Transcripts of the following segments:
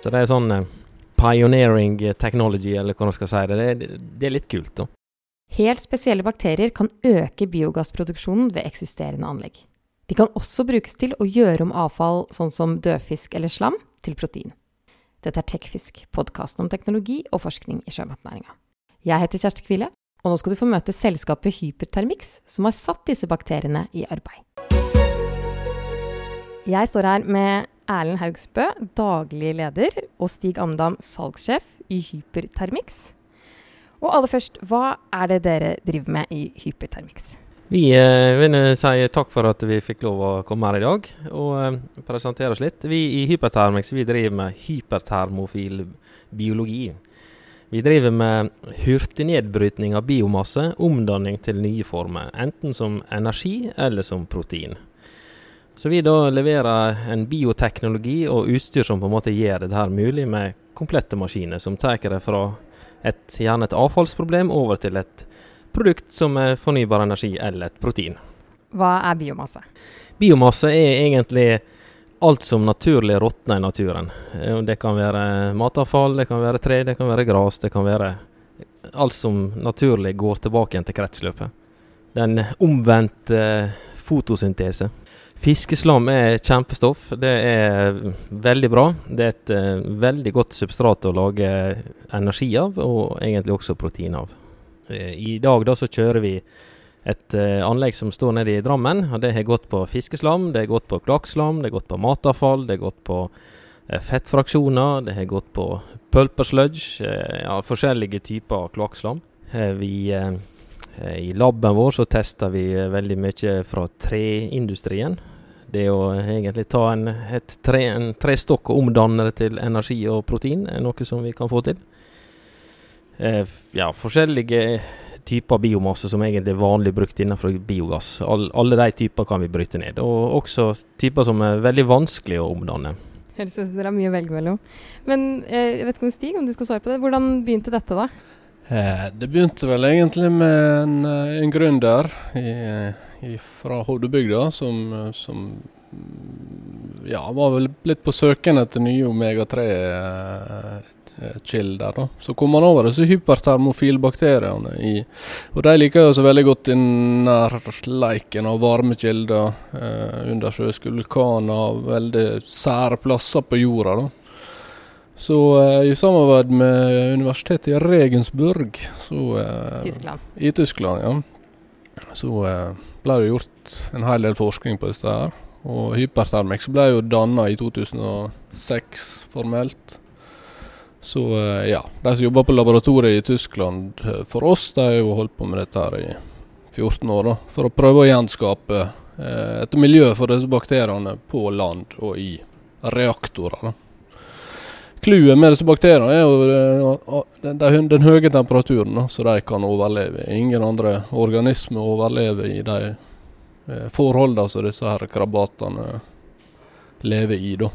Så det er sånn eh, pioneering technology, eller hva man skal si. Det, det, det er litt kult, da. Helt spesielle bakterier kan øke biogassproduksjonen ved eksisterende anlegg. De kan også brukes til å gjøre om avfall sånn som dødfisk eller slam, til protein. Dette er Tekfisk, podkasten om teknologi og forskning i sjømatnæringa. Jeg heter Kjersti Kvile, og nå skal du få møte selskapet Hypertermix, som har satt disse bakteriene i arbeid. Jeg står her med Erlend Haugsbø, daglig leder, og Stig Amdam, salgssjef i Hypertermix. Og aller først, hva er det dere driver med i Hypertermix? Vi eh, vil si takk for at vi fikk lov å komme her i dag og eh, presentere oss litt. Vi i Hypertermix vi driver med hypertermofil biologi. Vi driver med hurtig nedbrytning av biomasse, omdanning til nye former. Enten som energi eller som protein. Så vi da leverer en bioteknologi og utstyr som på en måte gjør dette her mulig, med komplette maskiner som tar det fra et, gjerne et avfallsproblem over til et produkt som er fornybar energi eller et protein. Hva er biomasse? Biomasse er egentlig alt som naturlig råtner i naturen. Eh, det kan være matavfall, det kan være tre, det kan være gras, det kan være alt som naturlig går tilbake igjen til kretsløpet. Den omvendte fotosyntese. Fiskeslam er kjempestoff. Det er veldig bra. Det er et uh, veldig godt substrat å lage energi av, og egentlig også protein av. Uh, I dag da så kjører vi et uh, anlegg som står nede i Drammen. og Det har gått på fiskeslam, det har gått på kloakkslam, det har gått på matavfall, det har gått på fettfraksjoner, det har gått på pulpersludge, ja, forskjellige typer kloakkslam. vi i laben vår så tester vi veldig mye fra treindustrien. Det å egentlig ta en, tre, en trestokk og omdanne det til energi og protein, er noe som vi kan få til. Eh, ja, forskjellige typer biomasse som egentlig er vanlig brukt innenfor biogass. All, alle de typer kan vi bryte ned. Og også typer som er veldig vanskelig å omdanne. Høres ut som dere har mye å velge mellom. Men eh, jeg vet ikke om Stig, om du skal svare på det. Hvordan begynte dette, da? Eh, det begynte vel egentlig med en, eh, en gründer i fra Hovdebygda som, som ja, var vel litt på søken etter nye omega-3-kilder. Eh, så kom han over disse hypertermofilbakteriene. I, og De liker jo så veldig godt i nærleiken av varme kilder, eh, undersjøiske vulkaner, veldig sære plasser på jorda. da. Så eh, i samarbeid med universitetet i Regensburg så, eh, Tyskland. I Tyskland, ja. Så eh, ble det gjort en hel del forskning på dette. her. Og Hypertermix ble jo danna i 2006 formelt. Så eh, ja, de som jobber på laboratoriet i Tyskland eh, for oss, de har jo holdt på med dette her i 14 år. da, For å prøve å gjenskape eh, et miljø for disse bakteriene på land og i reaktorer. da. Clouet med disse bakteriene er jo den, den, den høye temperaturen da, så de kan overleve. Ingen andre organismer overlever i de eh, forholdene som disse her krabatene lever i. da.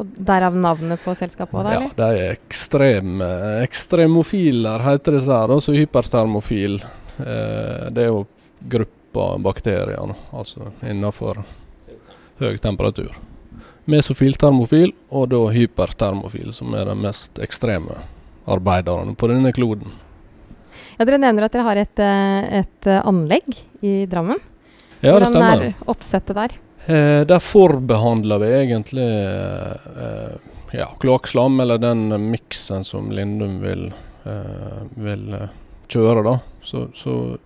Og Derav navnet på selskapet? Da, ja, de er ekstreme, ekstremofiler, heter disse her. Altså hypertermofil. Eh, det er jo gruppa bakterier, altså innenfor høy temperatur mesofil-termofil og da hypertermofil, som er de mest ekstreme arbeiderne på denne kloden. Ja, Dere nevner at dere har et, eh, et eh, anlegg i Drammen. Ja, det stemmer. Hvordan er oppsettet der? Eh, der forbehandler vi egentlig eh, ja, kloakkslam, eller den miksen som Lindum vil, eh, vil eh, kjøre. da. Så, så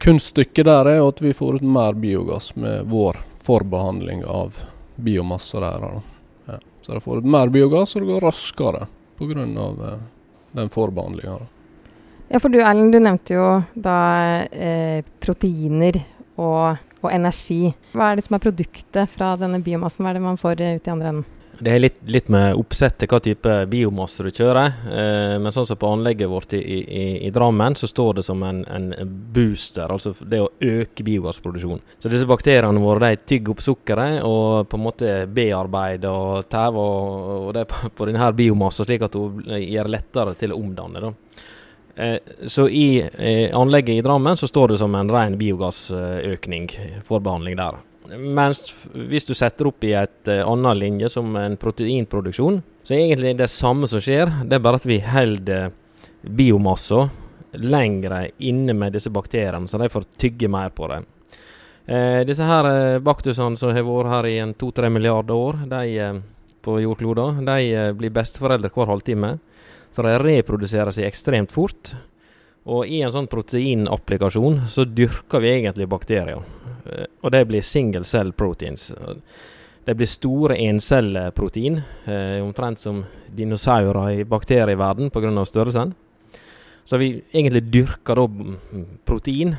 kunststykket der er at vi får ut mer biogass med vår forbehandling av biomasse der. Ja. Så da får mer biogass, og det går raskere pga. Eh, den forbehandlinga. Ja, for du Erlend, du nevnte jo da eh, proteiner og, og, energi. Hva er det som er produktet fra denne biomassen? Hva er det man får ut i andre enden? Det er litt, litt med oppsettet, hva type biomasse du kjører. Eh, men sånn som på anlegget vårt i, i, i, Drammen, så står det som en, en, booster. Altså det å øke biogassproduksjonen. Så disse bakteriene våre de tygger opp sukkeret og på en måte bearbeider og tæver og, og det på, på denne biomassen, slik at det gjør det lettere til å omdanne. da. Eh, så i eh, anlegget i Drammen så står det som en ren biogassøkning, forbehandling der. Mens hvis du setter opp i et uh, annet linje, som en proteinproduksjon, så er egentlig det samme som skjer. Det er bare at vi holder biomassa lengre inne med disse bakteriene, så de får tygge mer på det. Eh, disse her eh, baktusene som har vært her i en to-tre milliarder år de, eh, på jordkloden, de eh, blir besteforeldre hver halvtime. Så de reproduserer seg ekstremt fort. Og i en sånn proteinapplikasjon så dyrker vi egentlig bakterier. Eh, og det blir single cell proteins. Det blir store encelleprotein, eh, omtrent som dinosaurer i bakterieverden pga. størrelsen. Så vi egentlig dyrker da protein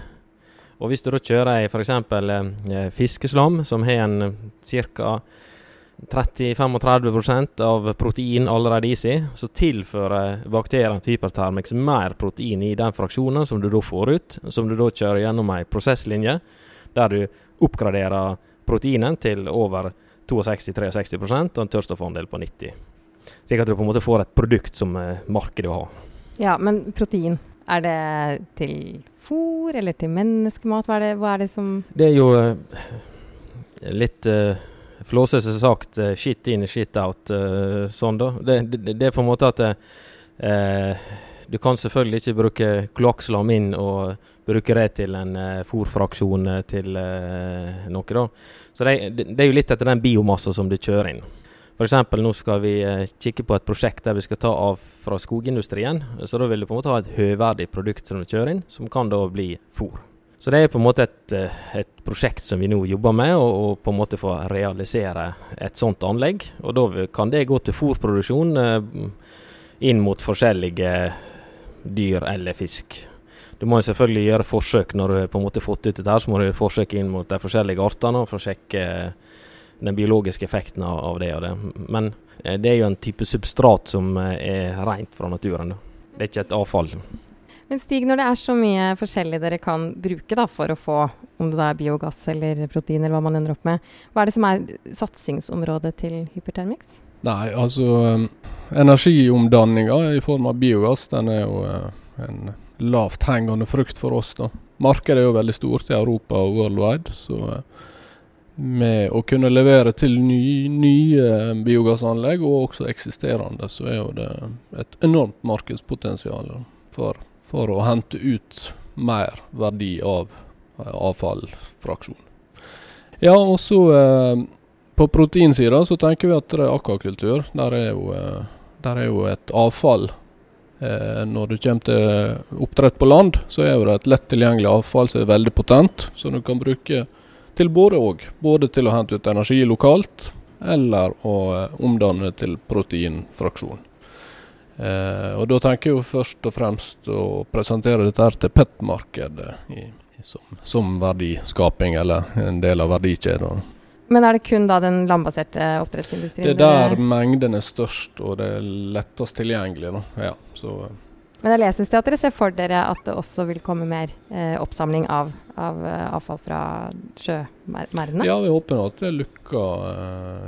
og hvis du da kjører f.eks. Eh, fiskeslam, som har en ca. 30-35% av protein allerede i seg, så tilfører bakterien til hypertermix mer protein i den fraksjonen som du da får ut, som du da kjører gjennom ei prosesslinje, der du oppgraderer proteinen til over 62-63 og en tørstoffandel på 90 Slik at du på en måte får et produkt som eh, markedet vil ha. Ja, men protein, er det til fôr eller til menneskemat? Hva er det, hva er det som Det er jo uh, litt uh, flåsete sagt uh, shit in, shit out, uh, sånn da. Det, det, det, er på en måte at uh, du kan selvfølgelig ikke bruke kloakkslam inn og bruke det til en uh, fôrfraksjon til noe, da. Så det, det, er jo litt etter den biomassa som du kjører inn. F.eks. nå skal vi uh, kikke på et prosjekt der vi skal ta av fra skogindustrien. Så da vil du på en måte ha et høyverdig produkt som du kjører inn, som kan da bli fôr. Så det er på en måte et, eh, et prosjekt som vi nå jobber med, og, på en måte få realisere et sånt anlegg. Og da kan det gå til fôrproduksjon eh, inn mot forskjellige dyr eller fisk. Du må selvfølgelig gjøre forsøk når du har på en måte fått ut dette, her, så må du gjøre forsøk inn mot de forskjellige artene for å sjekke den biologiske effekten av det og det. Men eh, det er jo en type substrat som eh, er rent fra naturen. Det er ikke et avfall. Men Stig, når det er så mye forskjellig dere kan bruke da, for å få om det er biogass eller protein, eller hva man ender opp med, hva er det som er satsingsområdet til Hypertermix? Nei, altså Energiomdanninga i form av biogass, den er jo en lavt hengende frukt for oss. da. Markedet er jo veldig stort i Europa og worldwide. så... Uh, med å kunne levere til nye, nye biogassanlegg, og også eksisterende, så er jo det et enormt markedspotensial for, for å hente ut mer verdi av avfallfraksjon. Ja, og så eh, på proteinsida så tenker vi at det er akvakultur. Der er jo, eh, der er jo et avfall. Eh, når det kommer til oppdrett på land, så er det et lett tilgjengelig avfall som er veldig potent, så du kan bruke til både og. Både til å hente ut energi lokalt, eller å eh, omdanne til proteinfraksjon. Eh, og Da tenker jeg jo først og fremst å presentere dette her til PET-markedet som, som, verdiskaping, eller en del av verdikjeden. Men er det kun da den landbaserte oppdrettsindustrien? Det er der mengden er størst og det er lettest tilgjengelig. Da. Ja, så men jeg leser at dere ser for dere at det også vil komme mer eh, oppsamling av, av uh, avfall fra sjømerdene? Ja, vi håper at lukka,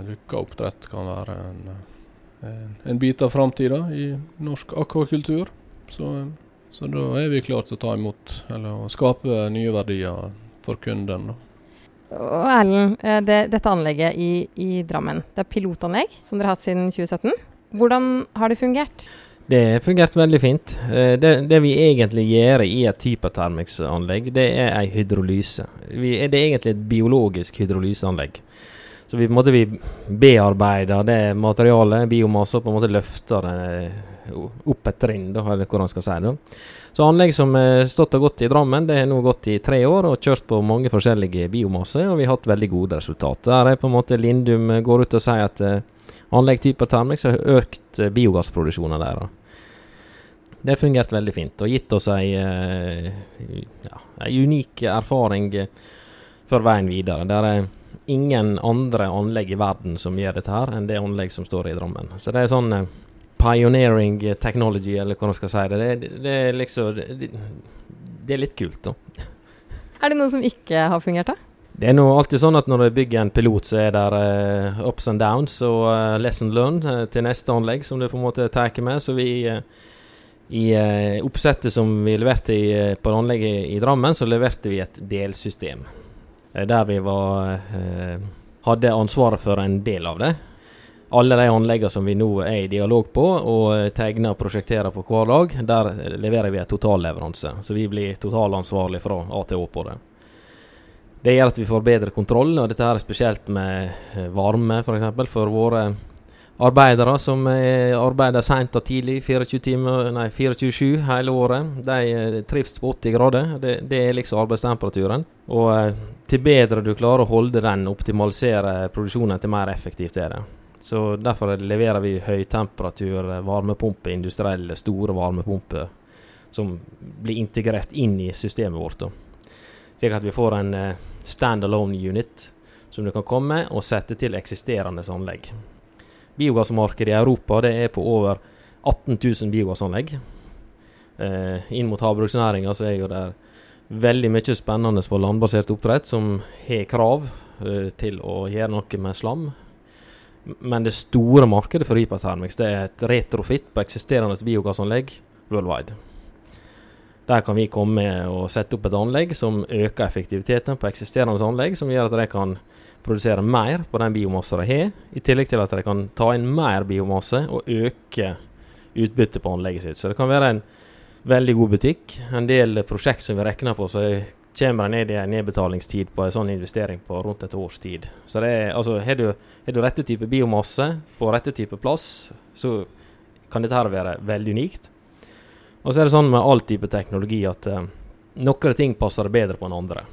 lukka oppdrett kan være en, en, en bit av framtida i norsk akvakultur. Så, så, da er vi klare til å ta imot, eller å skape nye verdier for kunden. da. Og Erlend, eh, det, dette anlegget i, i Drammen, det er pilotanlegg som dere har hatt siden 2017. Hvordan har det fungert? Det har fungert veldig fint. Eh, det, det, vi egentlig gjør i et hypertermiksanlegg, det er ei hydrolyse. Vi, det er egentlig et biologisk hydrolyseanlegg. Så vi, på en måte, vi bearbeider det materialet, biomasse, og på en måte løfter det opp et trinn, da, eller hvordan skal si det. Så anlegg som har stått og gått i Drammen, det har nå gått i tre år og kjørt på mange forskjellige biomasser, og vi har hatt veldig gode resultater. Der er på en måte Lindum går ut og sier at eh, anlegg type Termix har økt eh, biogassproduksjonen der. Det har fungert veldig fint og gitt oss ei, eh, ja, ei unik erfaring for veien videre. Det er ingen andre anlegg i verden som gjør dette her, enn det anlegg som står i Drammen. Så det er sånn eh, pioneering technology, eller hva man skal si det. Det, det er liksom det, det, er litt kult, da. Er det noe som ikke har fungert, da? Det er nå alltid sånn at når du bygger en pilot, så er det uh, ups and downs og uh, lesson learned uh, til neste anlegg, som du på en måte tar med. Så vi i oppsettet som vi leverte i, på anlegget i Drammen, så leverte vi et delsystem. der vi var, hadde ansvaret for en del av det. Alle de anleggene som vi nå er i dialog på og tegner og prosjekterer på hver dag, der leverer vi en totalleveranse. Så vi blir totalansvarlig fra A til Å på det. Det gjør at vi får bedre kontroll, og dette er spesielt med varme, f.eks. For, eksempel, for våre arbeidere som arbeider seint og tidlig, 24-7 hele året. De eh, trives på 80 grader. Det, det er liksom arbeidstemperaturen. Og eh, til bedre du klarer å holde den, optimalisere produksjonen til mer effektivt er det. Så derfor leverer vi høytemperatur varmepumper, industrielle, store varmepumper, som blir integrert inn i systemet vårt. Slik at vi får en uh, standalone unit som du kan komme og sette til eksisterende anlegg. Biogassmarkedet i Europa det er på over 18 000 biogassanlegg. Eh, inn mot havbruksnæringa er jo det veldig mye spennende på landbasert oppdrett som har krav eh, til å gjøre noe med slam. Men det store markedet for hypertermix det er et retrofit på eksisterende biogassanlegg worldwide. Der kan vi komme og sette opp et anlegg som øker effektiviteten på eksisterende anlegg, som gjør at de kan produsere mer på den biomassen de har, i tillegg til at de kan ta inn mer biomasse og øke utbyttet på anlegget sitt. Så det kan være en veldig god butikk. En del prosjekt som vi regner på, så kommer de ned i en nedbetalingstid på en sånn investering på rundt et års tid. Så det er, altså, har du, har du rette type biomasse på rette type plass, så kan dette her være veldig unikt. Og så er det sånn med all type teknologi at uh, noen ting passer bedre på enn andre.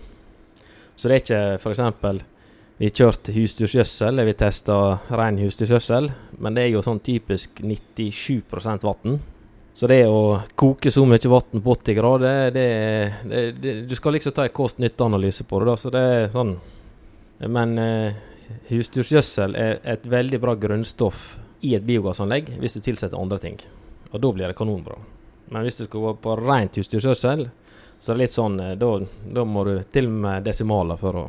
Så det er ikke f.eks. Vi har kjørt husdyrgjødsel, vi testa ren husdyrgjødsel, men det er jo sånn typisk 97% vann. Så det å koke så mye vann på 80 grader, det, det, det, Du skal liksom ta en kost-nytte-analyse på det, da, så det er sånn. Men eh, husdyrgjødsel er et veldig bra grunnstoff i et biogassanlegg hvis du tilsetter andre ting. Og da blir det kanonbra. Men hvis du skal gå på rent husdyrgjødsel, så er det litt sånn Da, Da må du til og med desimaler for å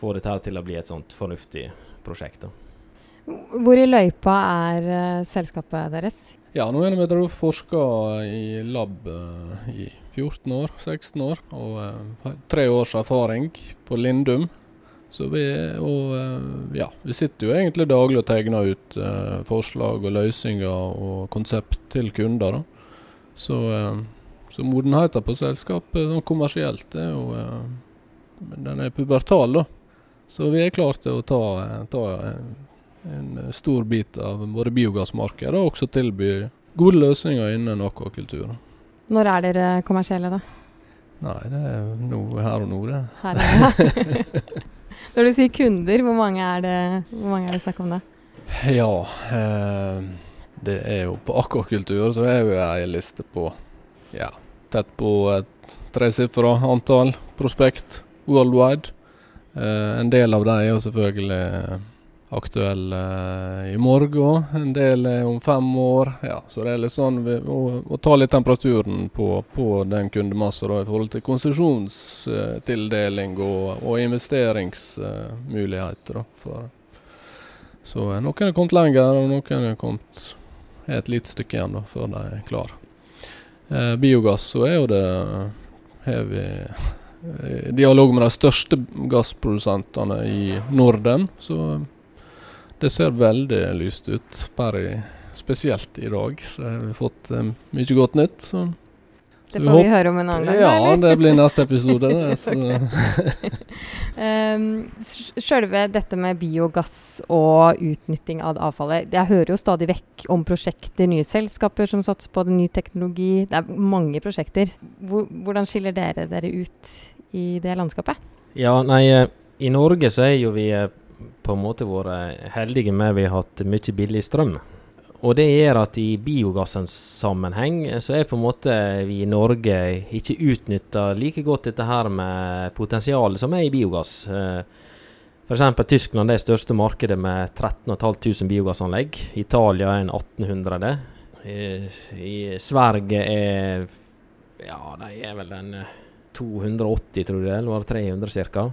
få dette til å bli et sånt fornuftig prosjekt. Da. Hvor i løypa er uh, selskapet deres? Ja, nå har vi forska i lab uh, i 14 år, 16 år, og uh, tre års erfaring på Lindum. Så vi, og, ja, vi sitter jo egentlig daglig og tegner ut forslag og løsninger og konsept til kunder. Så, så modenheten på selskapet sånn kommersielt er jo den er pubertal, da. Så vi er klare til å ta, ta en stor bit av våre biogassmarkeder, og også tilby gode løsninger innen akvakultur. Når er dere kommersielle, da? Nei, det er noe her og nå, det. Her er det. Når du sier kunder, hvor mange er det, hvor er det snakk om da? Ja, eh, det er jo på akvakultur så er jo ei liste på ja, tett på et tresifra antall prospekt worldwide. Eh, en del av dem er jo selvfølgelig aktuelle uh, i morgen, en del er om fem år. Ja, så det er litt sånn å, å, ta litt temperaturen på, på den kundemassen i forhold til konsesjonstildeling og, og investeringsmuligheter. så noen er kommet lenger, og noen er kommet et lite stykke igjen da, før de er klare. biogass så er jo det har vi Eh, dialog med de største gassprodusentene i Norden. Så det ser veldig lyst ut, per i, spesielt i dag. Så har vi fått um, mye godt nytt. Så, det får vi, vi høre om en annen gang? Ja, eller? det blir neste episode. um, Sjølve dette med biogass og utnytting av avfallet. Jeg hører jo stadig vekk om prosjekter, nye selskaper som satser på det, ny teknologi. Det er mange prosjekter. Hvordan skiller dere dere ut i det landskapet? Ja, nei, eh, i Norge så er jo vi eh, på en måte vært heldige med vi har hatt mye billig strøm. Og det gjør at i biogassens sammenheng eh, så er på en måte vi i Norge ikke utnytta like godt dette her med potensialet som er i biogass. F.eks. Tyskland er det største markedet med 13.500 biogassanlegg. Italia er en 1800. I, i Sverige er Ja, de er vel en 280, tror jeg, eller var det 300 ca.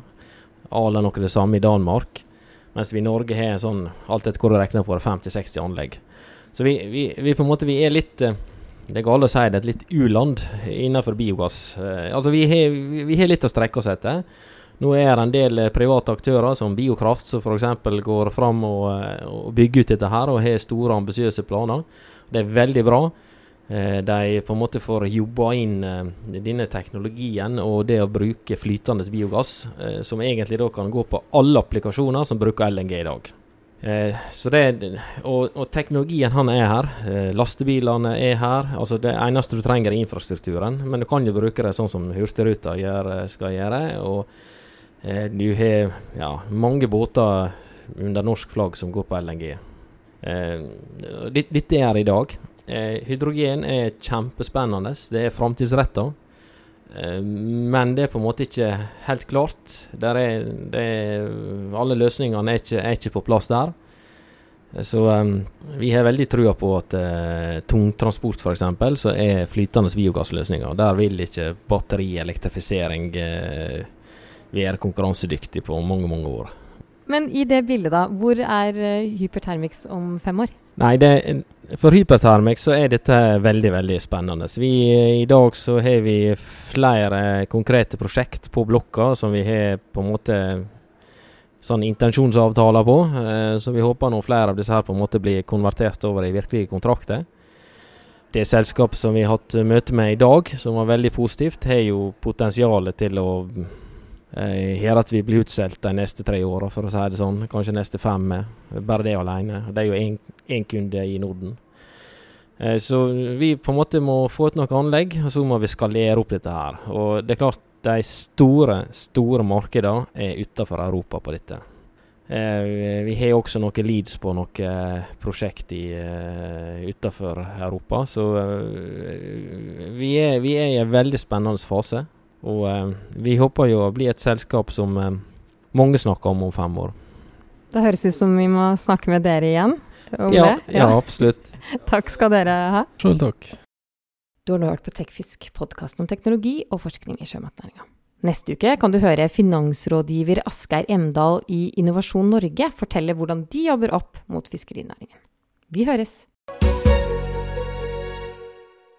Alle noe det samme i Danmark. Mens vi i Norge har sånn, alt etter hvor du regner på det, 50-60 anlegg. Så vi, vi, vi, på en måte vi er litt eh, Det er galt å si det, et litt u-land innenfor biogass. Eh, altså vi har, litt å strekke oss etter. Nå er det en del private aktører som Biokraft som f.eks. går fram og, og bygger ut dette her og har store, ambisiøse planer. Det er veldig bra. De på en måte får jobba inn denne teknologien og det å bruke flytende biogass, som egentlig da kan gå på alle applikasjoner som bruker LNG i dag. Eh, så det, og, og, teknologien han er her. Eh, lastebilene er her. altså Det eneste du trenger, er infrastrukturen. Men du kan jo bruke det sånn som Hurtigruta gjør, eh, skal gjøre. Og eh, du har ja, mange båter under norsk flagg som går på LNG. Eh, dette er i dag. Eh, hydrogen er kjempespennende. Det er framtidsretta. Eh, men det er på en måte ikke helt klart. Er, er, alle løsningene er ikke, er ikke, på plass der. Så um, vi har veldig trua på at uh, tungtransport f.eks. så er flytende biogassløsninger. Der vil ikke batterielektrifisering uh, være konkurransedyktig på mange, mange år. Men i det bildet, da. Hvor er Hypertermix om fem år? Nei, det, for Hypertermix så er dette veldig, veldig spennende. Vi, I dag så har vi flere konkrete prosjekt på blokka som vi har på en måte sånn intensjonsavtaler på. Eh, så vi håper nå flere av disse her på en måte blir konvertert over i virkelige kontrakter. Det selskapet som vi har hatt møte med i dag, som var veldig positivt, har jo potensialet til å jeg eh, at vi blir utsolgt de neste tre åra, for å si det sånn. Kanskje neste fem. Bare det alene. Det er jo én kunde i Norden. Eh, så vi på en måte må få ut noen anlegg, og så må vi skalere opp dette her. Og det er klart, de store, store markedene er utenfor Europa på dette. Eh, vi har også noen leads på noen prosjekt utenfor Europa, så vi er, vi er i en veldig spennende fase. Og eh, vi håper jo å bli et selskap som eh, mange snakker om om fem år. Det høres ut som vi må snakke med dere igjen om ja, det. Ja, ja absolutt. takk skal dere ha. Sjøl takk. Du har nå hørt på Tekfisk, podkasten om teknologi og forskning i sjømatnæringa. Neste uke kan du høre finansrådgiver Asgeir Emdal i Innovasjon Norge fortelle hvordan de jobber opp mot fiskerinæringen. Vi høres!